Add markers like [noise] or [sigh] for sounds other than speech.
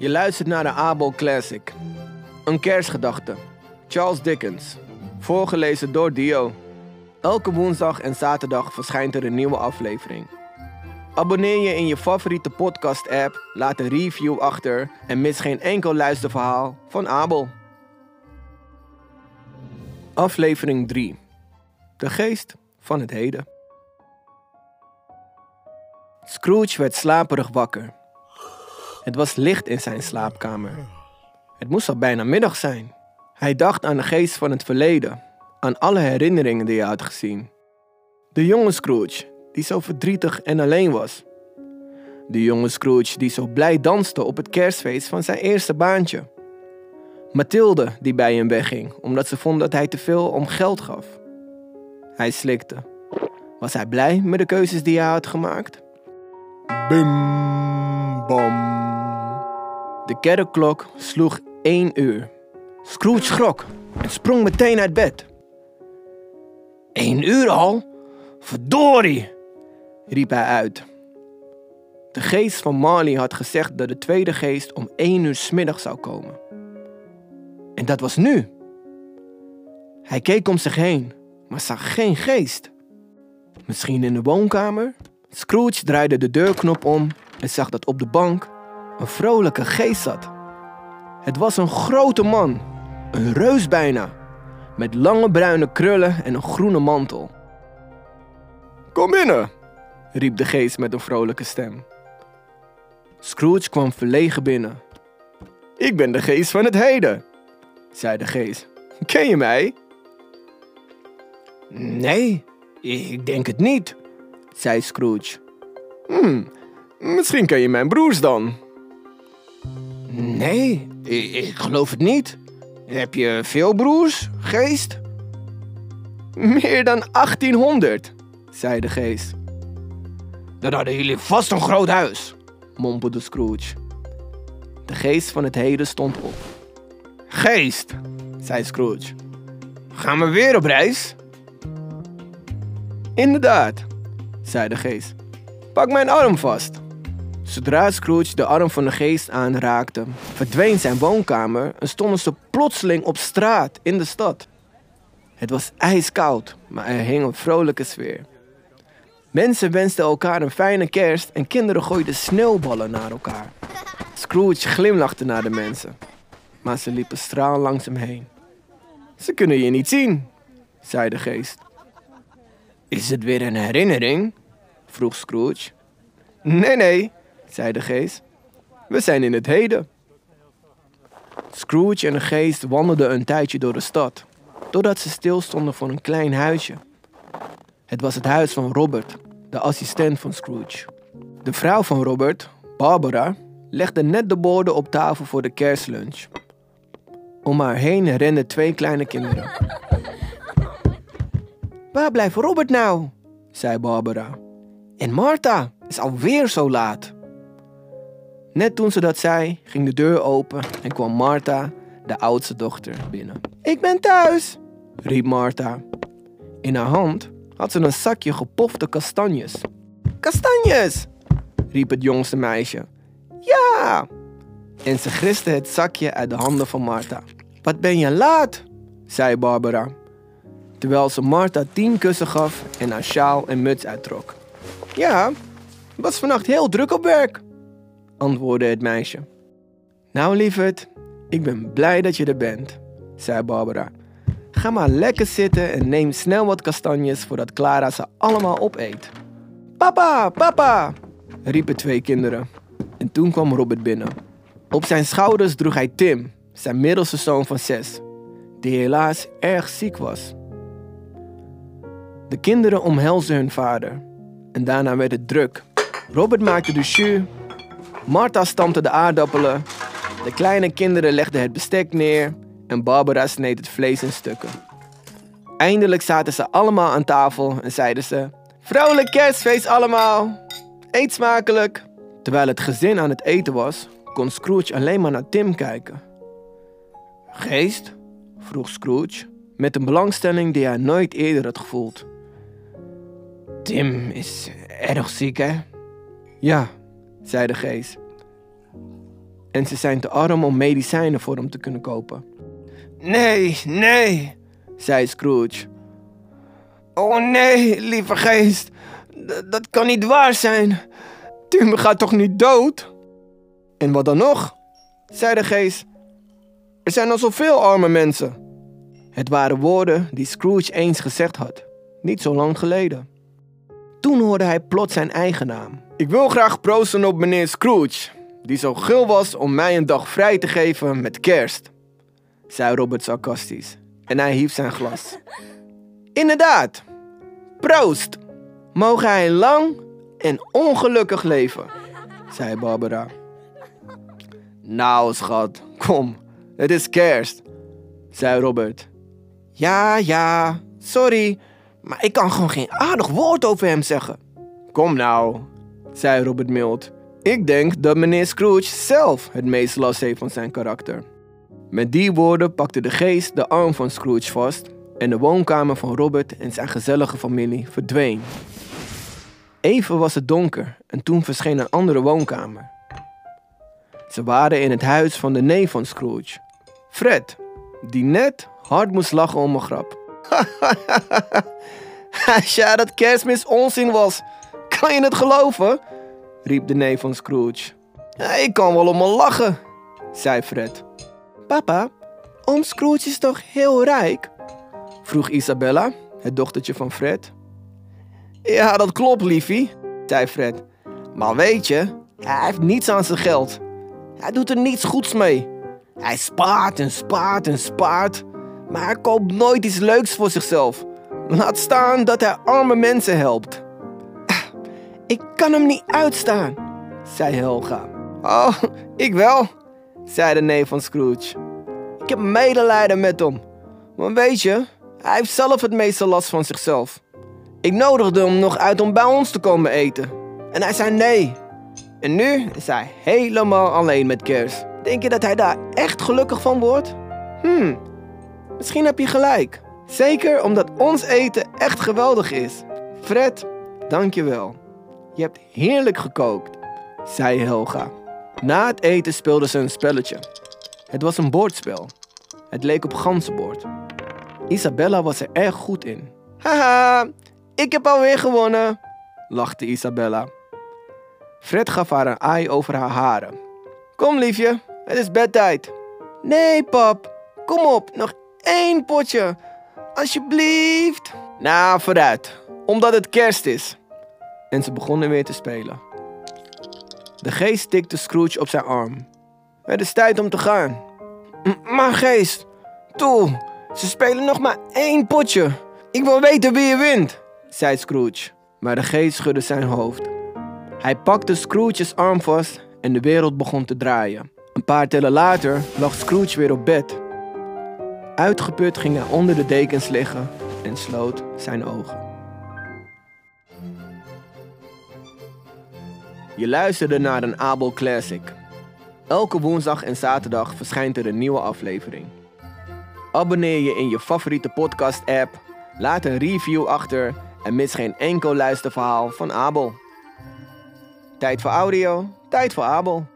Je luistert naar de Abel Classic. Een kerstgedachte. Charles Dickens. Voorgelezen door Dio. Elke woensdag en zaterdag verschijnt er een nieuwe aflevering. Abonneer je in je favoriete podcast-app, laat een review achter en mis geen enkel luisterverhaal van Abel. Aflevering 3. De geest van het heden. Scrooge werd slaperig wakker. Het was licht in zijn slaapkamer. Het moest al bijna middag zijn. Hij dacht aan de geest van het verleden, aan alle herinneringen die hij had gezien. De jonge Scrooge, die zo verdrietig en alleen was. De jonge Scrooge die zo blij danste op het kerstfeest van zijn eerste baantje. Mathilde die bij hem wegging omdat ze vond dat hij te veel om geld gaf. Hij slikte. Was hij blij met de keuzes die hij had gemaakt? Bim, bam. De kerkklok sloeg één uur. Scrooge schrok en sprong meteen uit bed. Eén uur al? Verdorie! riep hij uit. De geest van Marley had gezegd dat de tweede geest om één uur 's middag zou komen. En dat was nu. Hij keek om zich heen, maar zag geen geest. Misschien in de woonkamer? Scrooge draaide de deurknop om en zag dat op de bank een vrolijke geest zat. Het was een grote man, een reus bijna, met lange bruine krullen en een groene mantel. Kom binnen, riep de geest met een vrolijke stem. Scrooge kwam verlegen binnen. Ik ben de geest van het heden, zei de geest. Ken je mij? Nee, ik denk het niet, zei Scrooge. Hm, misschien ken je mijn broers dan. Nee, ik, geloof het niet. Heb je veel broers, geest? Meer dan 1800, zei de geest. Dan hadden jullie vast een groot huis, mompelde Scrooge. De geest van het heden stond op. Geest, zei Scrooge. Gaan we weer op reis? Inderdaad, zei de geest. Pak mijn arm vast. Zodra Scrooge de arm van de geest aanraakte, verdween zijn woonkamer en stonden ze plotseling op straat in de stad. Het was ijskoud, maar er hing een vrolijke sfeer. Mensen wensten elkaar een fijne kerst en kinderen gooiden sneeuwballen naar elkaar. Scrooge glimlachte naar de mensen, maar ze liepen straal langs hem heen. Ze kunnen je niet zien, zei de geest. Is het weer een herinnering? vroeg Scrooge. Nee, nee, zei de geest. We zijn in het heden. Scrooge en de geest wandelden een tijdje door de stad, totdat ze stilstonden voor een klein huisje. Het was het huis van Robert, de assistent van Scrooge. De vrouw van Robert, Barbara, legde net de borden op tafel voor de kerstlunch. Om haar heen renden twee kleine kinderen. [laughs] Waar blijft Robert nou? zei Barbara. En Martha is alweer zo laat. Net toen ze dat zei, ging de deur open en kwam Martha, de oudste dochter, binnen. Ik ben thuis, riep Martha. In haar hand had ze een zakje gepofte kastanjes. Kastanjes, riep het jongste meisje. Ja! En ze griste het zakje uit de handen van Martha. Wat ben je laat, zei Barbara, terwijl ze Martha tien kussen gaf en haar sjaal en muts uittrok. Ja, was vannacht heel druk op werk, antwoordde het meisje. Nou, lieverd, ik ben blij dat je er bent, zei Barbara. Ga maar lekker zitten en neem snel wat kastanjes voordat Clara ze allemaal opeet. Papa, papa, riepen twee kinderen. En toen kwam Robert binnen. Op zijn schouders droeg hij Tim, zijn middelste zoon van zes, die helaas erg ziek was. De kinderen omhelsden hun vader en daarna werd het druk. Robert maakte de jus, Martha stampte de aardappelen, de kleine kinderen legden het bestek neer en Barbara sneed het vlees in stukken. Eindelijk zaten ze allemaal aan tafel en zeiden ze: Vrolijk kerstfeest allemaal! Eet smakelijk! Terwijl het gezin aan het eten was, kon Scrooge alleen maar naar Tim kijken. Geest? vroeg Scrooge, met een belangstelling die hij nooit eerder had gevoeld. Tim is erg ziek, hè? Ja, zei de geest. en ze zijn te arm om medicijnen voor hem te kunnen kopen. Nee, nee, zei Scrooge. Oh nee, lieve geest, D- dat kan niet waar zijn. Timmy gaat toch niet dood? En wat dan nog? zei de geest. Er zijn al zoveel arme mensen. Het waren woorden die Scrooge eens gezegd had, niet zo lang geleden. Toen hoorde hij plots zijn eigen naam. Ik wil graag proosten op meneer Scrooge, die zo gul was om mij een dag vrij te geven met kerst, zei Robert sarcastisch. En hij hief zijn glas. Inderdaad, proost! Mogen hij lang en ongelukkig leven, zei Barbara. Nou, schat, kom, het is kerst, zei Robert. Ja, ja, sorry, maar ik kan gewoon geen aardig woord over hem zeggen. Kom nou, zei Robert mild. Ik denk dat meneer Scrooge zelf het meest last heeft van zijn karakter. Met die woorden pakte de geest de arm van Scrooge vast en de woonkamer van Robert en zijn gezellige familie verdween. Even was het donker en toen verscheen een andere woonkamer. Ze waren in het huis van de neef van Scrooge, Fred, die net hard moest lachen om een grap. [laughs] [laughs] Als ja, dat kerstmis onzin was, kan je het geloven? riep de neef van Scrooge. "Ja, Ik kan wel om een lachen, zei Fred. Papa, oom Scrooge is toch heel rijk? vroeg Isabella, het dochtertje van Fred. Ja, dat klopt, liefie, zei Fred. Maar weet je, hij heeft niets aan zijn geld. Hij doet er niets goeds mee. Hij spaart en spaart en spaart, maar hij koopt nooit iets leuks voor zichzelf. Laat staan dat hij arme mensen helpt. Ik kan hem niet uitstaan, zei Helga. Oh, ik wel, zei de neef van Scrooge. Ik heb medelijden met hem. Maar weet je, hij heeft zelf het meeste last van zichzelf. Ik nodigde hem nog uit om bij ons te komen eten. En hij zei nee. En nu is hij helemaal alleen met kerst. Denk je dat hij daar echt gelukkig van wordt? Hmm, misschien heb je gelijk. Zeker omdat ons eten echt geweldig is. Fred, dank je wel. Je hebt heerlijk gekookt, zei Helga. Na het eten speelden ze een spelletje. Het was een bordspel. Het leek op ganzenbord. Isabella was er erg goed in. Haha, ik heb alweer gewonnen, lachte Isabella. Fred gaf haar een aai over haar haren. Kom liefje, het is bedtijd. Nee pap, kom op, nog één potje. Alsjeblieft. Nou, vooruit, omdat het kerst is. En ze begonnen weer te spelen. De geest tikte Scrooge op zijn arm. Het is tijd om te gaan. Maar geest, toe, ze spelen nog maar één potje. Ik wil weten wie je wint, zei Scrooge. Maar de geest schudde zijn hoofd. Hij pakte Scrooge's arm vast en de wereld begon te draaien. Een paar tellen later lag Scrooge weer op bed. Uitgeput ging hij onder de dekens liggen en sloot zijn ogen. Je luisterde naar een Abel Classic. Elke woensdag en zaterdag verschijnt er een nieuwe aflevering. Abonneer je in je favoriete podcast-app, laat een review achter en mis geen enkel luisterverhaal van Abel. Tijd voor audio, tijd voor Abel.